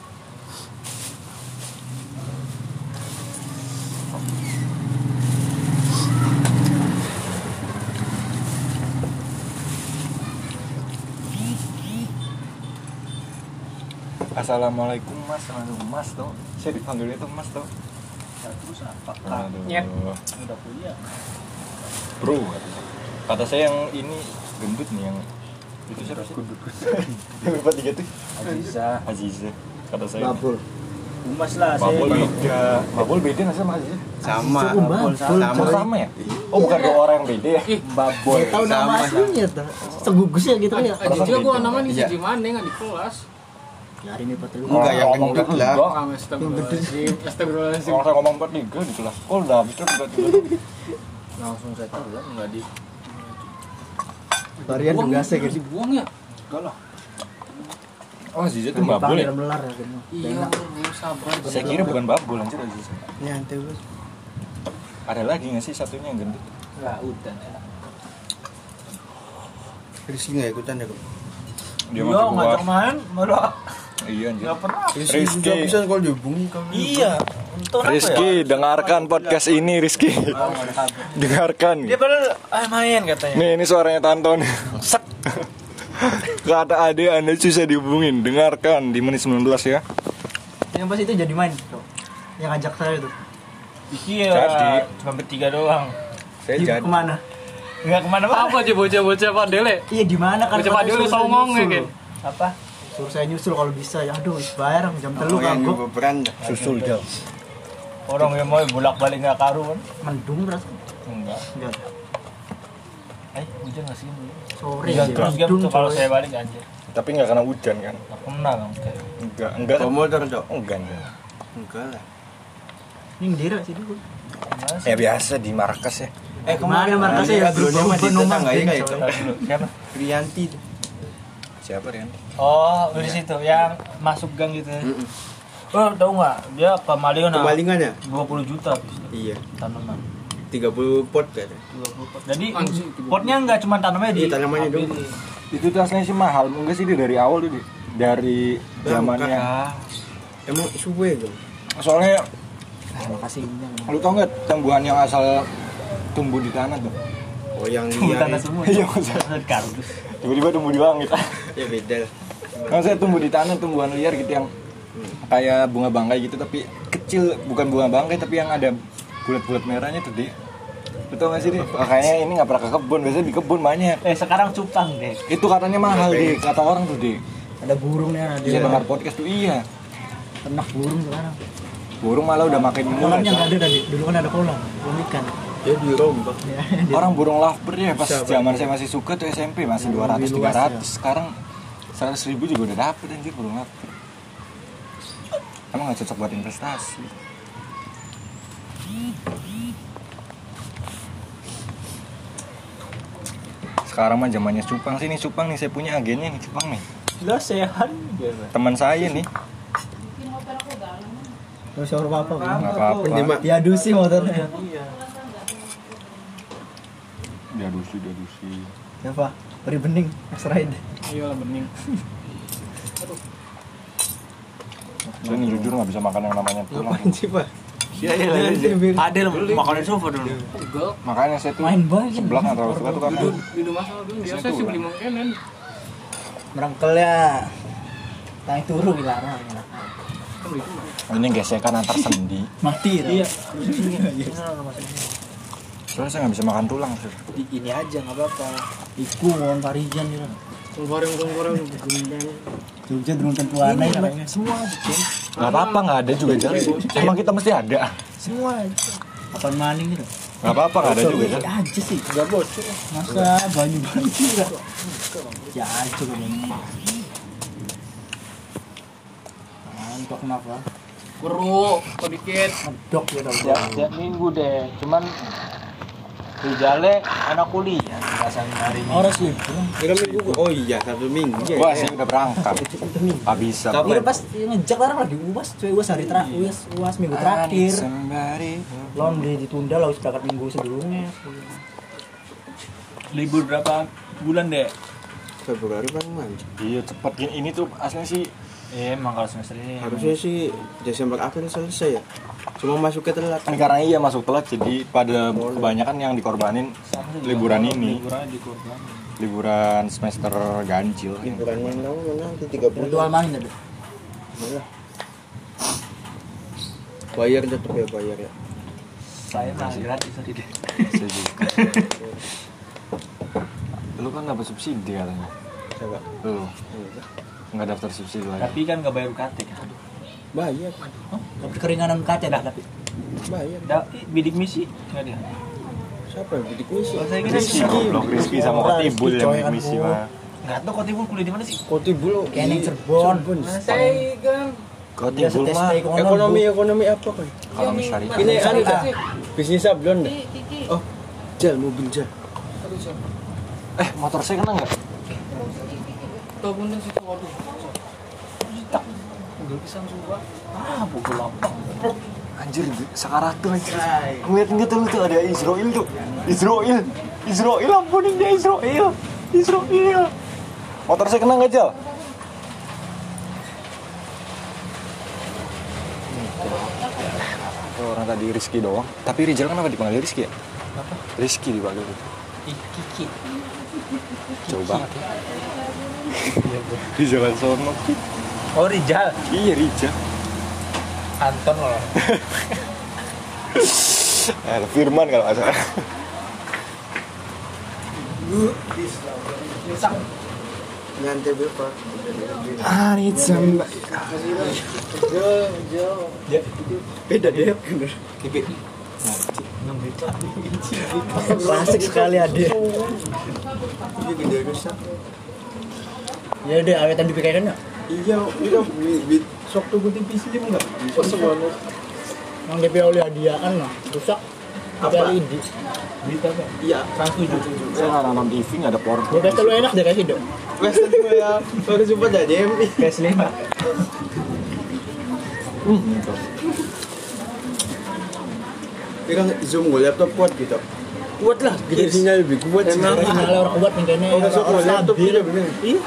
[SPEAKER 3] Assalamualaikum mas, aduh mas tuh, saya dipanggilnya tuh mas
[SPEAKER 5] terus.
[SPEAKER 4] Nyet.
[SPEAKER 5] udah kuliah
[SPEAKER 3] Bro, kata saya yang ini gendut nih yang itu siapa sih? Yang lupa tiga tuh.
[SPEAKER 5] bisa
[SPEAKER 3] Aziza. Kata saya.
[SPEAKER 1] Babul.
[SPEAKER 5] umas lah saya
[SPEAKER 3] Babol beda. Babol beda nggak sama Aziza?
[SPEAKER 2] Sama.
[SPEAKER 1] Babul.
[SPEAKER 2] Sama.
[SPEAKER 3] Sama ya? Oh bukan dua orang yang beda ya?
[SPEAKER 4] Ih,
[SPEAKER 5] babol
[SPEAKER 1] Tahu nama aslinya tuh. Segugus ya gitu ya.
[SPEAKER 4] juga gua nama nih
[SPEAKER 2] Iya.
[SPEAKER 4] si gimana nggak di kelas.
[SPEAKER 1] Ya hari ini patelu.
[SPEAKER 2] Enggak, yang
[SPEAKER 3] Ngomong
[SPEAKER 2] gendut lah.
[SPEAKER 3] enggak.
[SPEAKER 4] Ah, astagfirullahaladzim.
[SPEAKER 3] Kalau saya ngomong empat tiga di kelas, oh udah habis terus tiba-tiba.
[SPEAKER 5] langsung saya tahu kan nggak di
[SPEAKER 1] Varian juga sih
[SPEAKER 4] harus
[SPEAKER 1] gitu.
[SPEAKER 4] dibuang ya?
[SPEAKER 5] enggak lah
[SPEAKER 3] Oh Aziza tuh babol ya?
[SPEAKER 1] melar ya gitu.
[SPEAKER 4] Iya, sabar.
[SPEAKER 3] Saya kira bukan babol anjir Aziza.
[SPEAKER 2] Nyantai bos.
[SPEAKER 3] Ada lagi nggak sih satunya yang gendut?
[SPEAKER 5] nggak udah ya
[SPEAKER 2] Rizky nggak ikutan ya kok.
[SPEAKER 3] Dia
[SPEAKER 5] Iya, ngajak
[SPEAKER 3] keluar.
[SPEAKER 5] main malah
[SPEAKER 3] Iya anjir.
[SPEAKER 5] nggak pernah
[SPEAKER 2] Rizky
[SPEAKER 3] Rizky.
[SPEAKER 2] bisa kalau dihubungi kalau
[SPEAKER 5] iya untung apa ya
[SPEAKER 3] Rizky, dengarkan podcast ini Rizky.
[SPEAKER 5] Oh,
[SPEAKER 3] dengarkan.
[SPEAKER 5] dia padahal ah main katanya
[SPEAKER 3] Nih, ini suaranya Tanton. Sek. Kata ade Anda susah dihubungin. Dengarkan di menit 19 ya.
[SPEAKER 1] Yang pas itu jadi main tuh. Yang ngajak saya tuh.
[SPEAKER 5] iya
[SPEAKER 3] Jadi.
[SPEAKER 5] cuma bertiga doang
[SPEAKER 3] Saya
[SPEAKER 1] Di
[SPEAKER 3] jadi
[SPEAKER 1] ke mana?
[SPEAKER 5] nggak ke mana-mana
[SPEAKER 4] Apa aja bocah-bocah Padele?
[SPEAKER 1] Iya di mana kan?
[SPEAKER 4] Bocah
[SPEAKER 1] saya
[SPEAKER 4] songong ya,
[SPEAKER 5] apa
[SPEAKER 1] Suruh saya nyusul kalau bisa ya. Aduh, bayar jam telu
[SPEAKER 2] Oh,
[SPEAKER 1] kagok.
[SPEAKER 2] nyoba beranda.
[SPEAKER 3] susul jauh.
[SPEAKER 5] orang yang mau bolak-balik nggak karuan
[SPEAKER 1] Mendung terus.
[SPEAKER 5] enggak
[SPEAKER 1] Enggak.
[SPEAKER 5] eh hujan nggak sih
[SPEAKER 1] Sore.
[SPEAKER 5] hujan
[SPEAKER 1] ya.
[SPEAKER 5] terus gitu
[SPEAKER 1] Mendung,
[SPEAKER 5] kalau saya balik anjir
[SPEAKER 3] Tapi nggak kena hujan kan?
[SPEAKER 5] nggak pernah kan
[SPEAKER 3] Enggak, enggak.
[SPEAKER 2] Bawa motor dok.
[SPEAKER 3] Enggak, enggak.
[SPEAKER 2] Enggak lah.
[SPEAKER 1] Ini ndira sih dulu.
[SPEAKER 3] Ya biasa di markas ya.
[SPEAKER 1] Eh ke mana markasnya ya?
[SPEAKER 3] Dulunya mah di
[SPEAKER 1] Penumpang
[SPEAKER 3] tetangga
[SPEAKER 1] geng,
[SPEAKER 3] itu.
[SPEAKER 5] Siapa?
[SPEAKER 3] Rianti. Siapa Rianti?
[SPEAKER 5] Oh, lu di situ yang masuk gang gitu. ya. Oh, tahu nggak? Dia kemalingan ah,
[SPEAKER 6] Kemalingan ya?
[SPEAKER 5] 20 juta habis
[SPEAKER 6] Iya.
[SPEAKER 5] tanaman.
[SPEAKER 6] 30 pot kayaknya.
[SPEAKER 5] 20 pot. Jadi potnya nggak cuma tanamannya di
[SPEAKER 6] Iya, tanamannya dong.
[SPEAKER 3] Itu tuh aslinya sih mahal. Enggak sih dia dari awal tuh. Di. Dari zamannya.
[SPEAKER 6] Ah, Emang suwe dong.
[SPEAKER 3] Soalnya
[SPEAKER 1] Makasih.
[SPEAKER 3] lu tau nggak tumbuhan yang asal tumbuh di tanah tuh?
[SPEAKER 6] Oh yang
[SPEAKER 5] Tumbuh
[SPEAKER 6] liar.
[SPEAKER 5] tanah
[SPEAKER 6] ya.
[SPEAKER 5] semua.
[SPEAKER 3] Iya, maksudnya.
[SPEAKER 5] Kardus.
[SPEAKER 3] Tiba-tiba tumbuh di langit.
[SPEAKER 6] Ya beda. lah.
[SPEAKER 3] Maksudnya tumbuh di tanah tumbuhan liar gitu yang kayak bunga bangkai gitu tapi kecil bukan bunga bangkai tapi yang ada bulat-bulat merahnya tuh di betul nggak sih di makanya ini nggak pernah ke kebun biasanya di kebun banyak
[SPEAKER 5] Eh, sekarang cupang deh.
[SPEAKER 3] itu katanya mahal di kata orang tuh di
[SPEAKER 1] Ada burungnya ada.
[SPEAKER 3] dia dengar podcast tuh iya
[SPEAKER 1] Ternak burung sekarang.
[SPEAKER 3] burung malah udah makin murah
[SPEAKER 1] Kolamnya nggak ada tadi. Dulu kan ada kolam. Kolam ikan.
[SPEAKER 6] Dia dirombak.
[SPEAKER 3] orang burung lovebird ya pas zaman saya masih suka tuh SMP masih 200
[SPEAKER 1] Lebih luas,
[SPEAKER 3] 300 sekarang 100 ribu juga udah dapet anjir burung lovebird emang nggak cocok buat investasi. Sekarang mah zamannya cupang sih nih cupang nih saya punya agennya nih cupang nih.
[SPEAKER 5] Lah sehat.
[SPEAKER 3] teman saya nih.
[SPEAKER 1] Terus shower apa?
[SPEAKER 3] nggak apa-apa.
[SPEAKER 1] Diadusi motornya.
[SPEAKER 3] Dia dusi dia dusi
[SPEAKER 1] Siapa? Beri bening. Next ride.
[SPEAKER 5] Iya, bening.
[SPEAKER 3] saya nih jujur nggak bisa makan yang namanya tulang
[SPEAKER 6] sih, Pak?
[SPEAKER 5] Iya, iya, iya. Adel makanin sofa dulu.
[SPEAKER 3] Makanya saya tuh
[SPEAKER 1] Main banget.
[SPEAKER 3] sebelah nggak terlalu suka tuh kan
[SPEAKER 4] Minum asal dulu. Biasa sih beli makanan.
[SPEAKER 1] Merangkel ya. Tangi turu dilarang.
[SPEAKER 3] ini gesekan antar sendi
[SPEAKER 1] Mati.
[SPEAKER 5] Iya.
[SPEAKER 3] Soalnya saya nggak bisa makan tulang sih
[SPEAKER 5] Ini aja nggak apa-apa.
[SPEAKER 1] Iku ngomong Parijan gitu.
[SPEAKER 4] Goreng-goreng.
[SPEAKER 1] Jogja durung tentu aneh.
[SPEAKER 5] Semua
[SPEAKER 3] nggak apa-apa nggak ada juga jalan emang kita mesti ada
[SPEAKER 1] Semua. Apaan maning gitu?
[SPEAKER 3] nggak apa-apa nggak ada juga jalan
[SPEAKER 1] aja sih. Enggak bocor. Masa banyu banyu enggak? Ya aja ini. Mantap kenapa?
[SPEAKER 4] Keruk. Kok dikit.
[SPEAKER 1] Ngedok gitu.
[SPEAKER 5] Tiap, tiap minggu deh. Cuman Rijale anak kuliah biasanya hari ini.
[SPEAKER 1] Orang libur.
[SPEAKER 6] Minggu. Oh iya, satu minggu. Ya,
[SPEAKER 3] wah
[SPEAKER 6] ya.
[SPEAKER 3] sih udah berangkat nggak bisa
[SPEAKER 1] Iya pas ngejak larang lagi uas, cuy uas hari terakhir, uas, uas minggu terakhir.
[SPEAKER 3] Sembari
[SPEAKER 1] Lom di ditunda lah berangkat minggu sebelumnya.
[SPEAKER 5] Libur berapa bulan deh?
[SPEAKER 6] Februari paling mantap.
[SPEAKER 3] iya cepet gini ini tuh aslinya sih
[SPEAKER 5] Eh, emang kalau semester ini
[SPEAKER 6] Harusnya sih Desember akhir selesai ya. Cuma masuknya telat.
[SPEAKER 3] kan karena iya masuk telat jadi pada kebanyakan yang dikorbanin liburan ini
[SPEAKER 5] liburan
[SPEAKER 3] liburan semester ganjil
[SPEAKER 6] Liburannya nanti nanti tiga
[SPEAKER 1] Virtual
[SPEAKER 6] bulan.
[SPEAKER 1] main ada.
[SPEAKER 6] Bayar tetap ya bayar ya.
[SPEAKER 5] Saya mah gratis tadi deh.
[SPEAKER 3] Lu kan dapat subsidi katanya
[SPEAKER 6] Coba.
[SPEAKER 3] lu nggak daftar subsidi lagi
[SPEAKER 5] Tapi kan nggak bayar UKT kan.
[SPEAKER 6] Bayar.
[SPEAKER 1] Tapi keringanan kaca dah tapi.
[SPEAKER 6] Bayar.
[SPEAKER 5] Da, bidik misi nggak dia.
[SPEAKER 6] Siapa yang bidik misi?
[SPEAKER 5] Kalau saya kira
[SPEAKER 3] Rizky goblok Rizky sama Kotibul yang main misi mah
[SPEAKER 5] nggak tahu kau timbul kuliah di mana sih?
[SPEAKER 6] Kotibul.
[SPEAKER 1] Keneng Cirebon.
[SPEAKER 4] Saya kan.
[SPEAKER 3] Kotibul mah
[SPEAKER 1] ekonomi.
[SPEAKER 6] Ekonomi ekonomi apa kan?
[SPEAKER 3] ekonomi syariah
[SPEAKER 6] Ini anu.
[SPEAKER 4] Kiki.
[SPEAKER 6] Bisnis sablon dah.
[SPEAKER 4] Kiki.
[SPEAKER 6] Oh, jal mobil jal.
[SPEAKER 3] eh motor saya kena nggak
[SPEAKER 4] Tuh bunda situ waduh.
[SPEAKER 5] Udah pisang semua. Ah, pukul lapang.
[SPEAKER 3] anjir sekarat tuh anjir. Ngeliat tuh lu tuh ada Israel tuh. Israel Israel ampunin dia Israel. Israel. Motor saya kena nggak jal? Orang tadi Rizky doang. Tapi Rizal kenapa dipanggil Rizky ya? Rizky dipanggil
[SPEAKER 5] Kiki.
[SPEAKER 3] coba. Di jalan sono
[SPEAKER 5] Oh, Rijal.
[SPEAKER 3] iya Rizal
[SPEAKER 5] Anton loh.
[SPEAKER 3] eh, Firman kalau nggak salah? Arit samba
[SPEAKER 6] Beda deh.
[SPEAKER 1] Klasik sekali ade. Ya deh awetan di PKN
[SPEAKER 6] Iya, itu bit sok tuh gue tipis dia enggak. Bisa semuanya.
[SPEAKER 1] Yang DP oleh hadiah kan lah. Rusak. Tapi LED.
[SPEAKER 2] Iya.
[SPEAKER 1] Trans 7.
[SPEAKER 3] Saya nggak nonton TV nggak ada porno.
[SPEAKER 1] Ya kata lu enak deh kasih dong.
[SPEAKER 2] Western gue ya. Baru sempat aja JMI.
[SPEAKER 1] Kayak selima.
[SPEAKER 2] Tapi kan zoom gue laptop kuat gitu. Kuat lah, gede sinyal lebih kuat
[SPEAKER 1] sinyalnya orang kuat kayaknya.
[SPEAKER 2] Oh,
[SPEAKER 1] orang
[SPEAKER 2] gue laptop
[SPEAKER 1] stabil.
[SPEAKER 2] gitu bener.
[SPEAKER 1] Iya.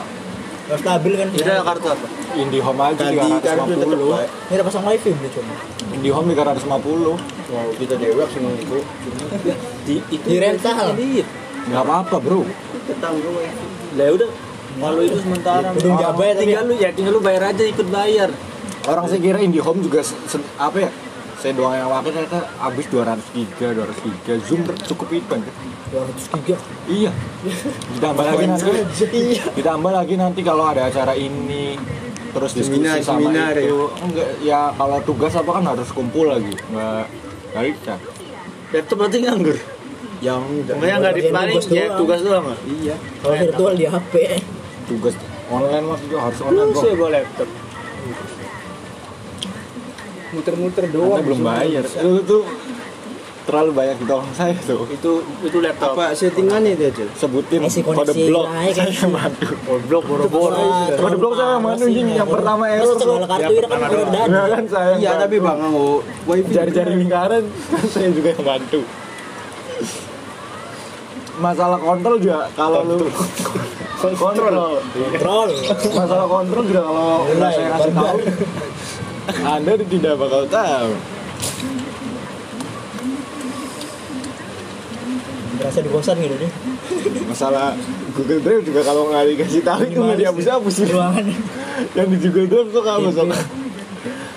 [SPEAKER 1] Stabil kan.
[SPEAKER 2] Udah kartu apa?
[SPEAKER 3] IndiHome aja
[SPEAKER 2] kartu tetap
[SPEAKER 3] 350.
[SPEAKER 2] baik.
[SPEAKER 1] Ini udah pasang wifi beli cuma.
[SPEAKER 3] IndiHome 350.
[SPEAKER 2] Wow, kita dewek semua itu.
[SPEAKER 5] Di itu
[SPEAKER 1] Di rental.
[SPEAKER 3] Nggak apa-apa bro.
[SPEAKER 2] Tetangga gue.
[SPEAKER 5] Lah udah. Kalau itu sementara. Orang-
[SPEAKER 1] Jabai tapi
[SPEAKER 5] tinggal lu ya tinggal lu bayar aja ikut bayar.
[SPEAKER 3] Orang saya kira IndiHome juga apa ya? Saya doang yang pakai ternyata habis 200 giga, 200 giga. Zoom cukup itu kan.
[SPEAKER 1] 200 giga.
[SPEAKER 3] Iya. Ditambah lagi nanti. Iya. Ditambah lagi nanti kalau ada acara ini terus diskusi
[SPEAKER 2] Seminar,
[SPEAKER 3] sama
[SPEAKER 2] seminar
[SPEAKER 3] itu. Enggak, ya kalau tugas apa kan harus kumpul lagi. Enggak enggak bisa.
[SPEAKER 5] Laptop berarti nganggur.
[SPEAKER 2] Yang
[SPEAKER 5] Pokoknya nggak
[SPEAKER 1] Kerjaan
[SPEAKER 5] dipaling
[SPEAKER 1] tugas
[SPEAKER 5] ya
[SPEAKER 1] doang.
[SPEAKER 5] tugas doang.
[SPEAKER 2] Iya.
[SPEAKER 1] Kalau virtual di HP.
[SPEAKER 3] Tugas online maksudnya harus online
[SPEAKER 5] Lu
[SPEAKER 3] bro.
[SPEAKER 5] sih bawa laptop.
[SPEAKER 2] Muter-muter
[SPEAKER 3] Anda
[SPEAKER 2] doang.
[SPEAKER 3] belum bayar. Lu tuh terlalu banyak ditolong saya tuh.
[SPEAKER 5] Itu itu laptop.
[SPEAKER 2] Apa settingannya itu aja?
[SPEAKER 3] Sebutin
[SPEAKER 1] Isi
[SPEAKER 3] kode
[SPEAKER 1] koneksi
[SPEAKER 3] blok. Saya
[SPEAKER 1] isi.
[SPEAKER 3] mandu.
[SPEAKER 5] Kode blok boro-boro.
[SPEAKER 3] Kode blok saya mandu anjing yang pertama error.
[SPEAKER 1] kartu
[SPEAKER 5] Yang
[SPEAKER 1] ini kan
[SPEAKER 5] pertama
[SPEAKER 1] udah
[SPEAKER 5] doang.
[SPEAKER 3] Ya kan saya.
[SPEAKER 2] Iya, tapi bang mau wifi.
[SPEAKER 3] jari-jari lingkaran kan saya juga yang bantu. Masalah kontrol juga kalau lu kontrol.
[SPEAKER 1] Kontrol.
[SPEAKER 3] Masalah kontrol juga kalau nggak saya kasih tahu Anda tidak bakal tahu.
[SPEAKER 1] Berasa di kosan gitu nih.
[SPEAKER 3] Masalah Google Drive juga kalau nggak dikasih tahu itu nggak dihapus-hapus sih. Yang di Google Drive tuh kamu sok.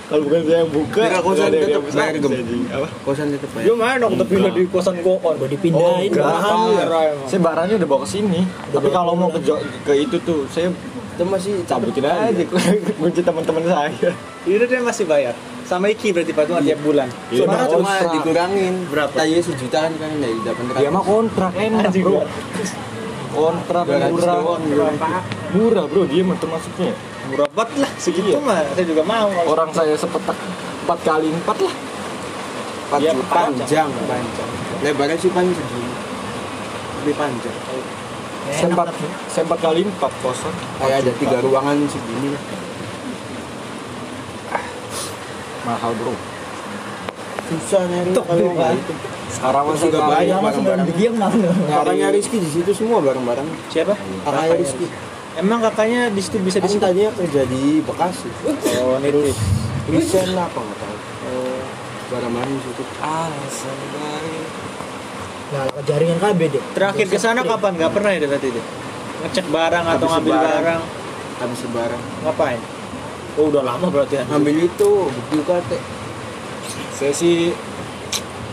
[SPEAKER 3] Kalau bukan saya yang buka,
[SPEAKER 2] Kira kosan
[SPEAKER 3] nggak ada dihapus-hapus,
[SPEAKER 2] bayar, Gem?
[SPEAKER 3] Apa?
[SPEAKER 2] Kosan tetap
[SPEAKER 5] Yo
[SPEAKER 2] ya.
[SPEAKER 5] mana kita pindah di kosan gua on.
[SPEAKER 1] Udah dipindahin.
[SPEAKER 3] enggak.
[SPEAKER 1] bahan.
[SPEAKER 3] Saya barangnya udah bawa ke sini. Tapi kalau mau ke ke itu tuh saya
[SPEAKER 2] Itu masih
[SPEAKER 3] cabutin aja kunci teman-teman saya.
[SPEAKER 5] Ini dia masih bayar. Sama Iki berarti patungan tiap bulan.
[SPEAKER 3] Iya,
[SPEAKER 2] Cuma cuma
[SPEAKER 3] kontrak.
[SPEAKER 2] dikurangin
[SPEAKER 5] Berapa?
[SPEAKER 2] Tanya sejutaan kan dari delapan
[SPEAKER 3] Dia mah kontrak enak bro. Kontrak
[SPEAKER 2] ratus
[SPEAKER 3] murah. Murah bro dia mah termasuknya.
[SPEAKER 5] Murah banget lah segitu
[SPEAKER 3] Iya.
[SPEAKER 5] mah. Saya juga mau.
[SPEAKER 3] Orang saya sepetak empat kali empat lah.
[SPEAKER 2] Empat
[SPEAKER 5] Iya, panjang.
[SPEAKER 2] Panjang. Lebarnya sih paling segini. Lebih panjang.
[SPEAKER 3] Saya empat, saya empat kali empat kosan.
[SPEAKER 2] Kayak ada tiga ruangan segini lah.
[SPEAKER 3] Mahal bro.
[SPEAKER 2] Susah nyari
[SPEAKER 1] Tuh,
[SPEAKER 2] kalau nggak
[SPEAKER 1] kan.
[SPEAKER 2] itu.
[SPEAKER 3] Sekarang masih
[SPEAKER 2] Juga
[SPEAKER 3] kali.
[SPEAKER 2] banyak barang-barang.
[SPEAKER 1] diam.
[SPEAKER 2] Kakaknya Rizky di situ semua barang-barang.
[SPEAKER 5] Siapa?
[SPEAKER 2] Kakaknya Rizky.
[SPEAKER 5] Emang kakaknya di situ bisa di
[SPEAKER 2] Kan
[SPEAKER 5] situ?
[SPEAKER 2] tadinya kerja di Bekasi.
[SPEAKER 5] Oh.
[SPEAKER 2] Resign lah apa nggak tahu. Barang-barang di situ.
[SPEAKER 1] Nah, jaringan KB deh.
[SPEAKER 5] Terakhir ke sana kapan? Gak pernah ya berarti itu? Ngecek barang atau ngambil
[SPEAKER 2] lebaran.
[SPEAKER 5] barang?
[SPEAKER 2] Habis lebaran.
[SPEAKER 5] Ngapain? Oh, udah lama berarti ya.
[SPEAKER 2] Ambil itu bukti UKT.
[SPEAKER 3] Saya sih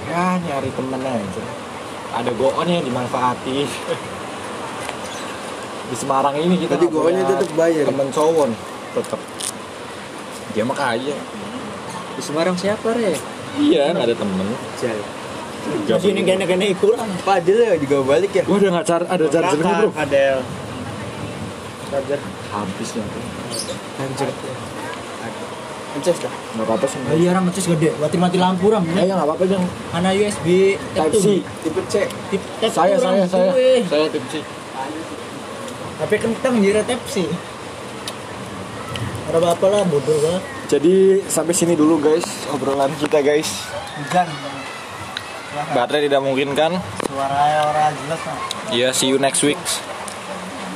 [SPEAKER 3] ya nyari temen aja. Ada goon yang dimanfaati. Di Semarang ini kita
[SPEAKER 2] Tadi goonnya tetap bayar.
[SPEAKER 3] Temen cowok tetap. Dia mah kaya.
[SPEAKER 5] Di Semarang siapa, Re?
[SPEAKER 3] Iya, nggak ada temen.
[SPEAKER 2] Jal.
[SPEAKER 1] Masih ini gana-gana kurang.
[SPEAKER 2] Padahal ya juga balik ya.
[SPEAKER 3] Wah, udah nggak car ada chargernya bro.
[SPEAKER 5] Adel. Charger.
[SPEAKER 3] Habis ya.
[SPEAKER 2] Anjir. Ances dah.
[SPEAKER 3] Nggak apa-apa sih.
[SPEAKER 1] Oh, iya orang ngecas gede. Mati mati lampu orang.
[SPEAKER 3] Ya, ya nggak apa-apa dong.
[SPEAKER 1] Mana USB
[SPEAKER 3] Type C.
[SPEAKER 2] Tipe C.
[SPEAKER 1] Tip tip
[SPEAKER 3] Saya, saya, saya. Saya tip C.
[SPEAKER 1] HP kentang jadi tip C. Ada apa lah bodoh lah.
[SPEAKER 3] Jadi sampai sini dulu guys obrolan kita guys.
[SPEAKER 1] Hujan.
[SPEAKER 3] Baterai tidak memungkinkan.
[SPEAKER 1] Suaranya orang jelas.
[SPEAKER 3] Ya, see you next week.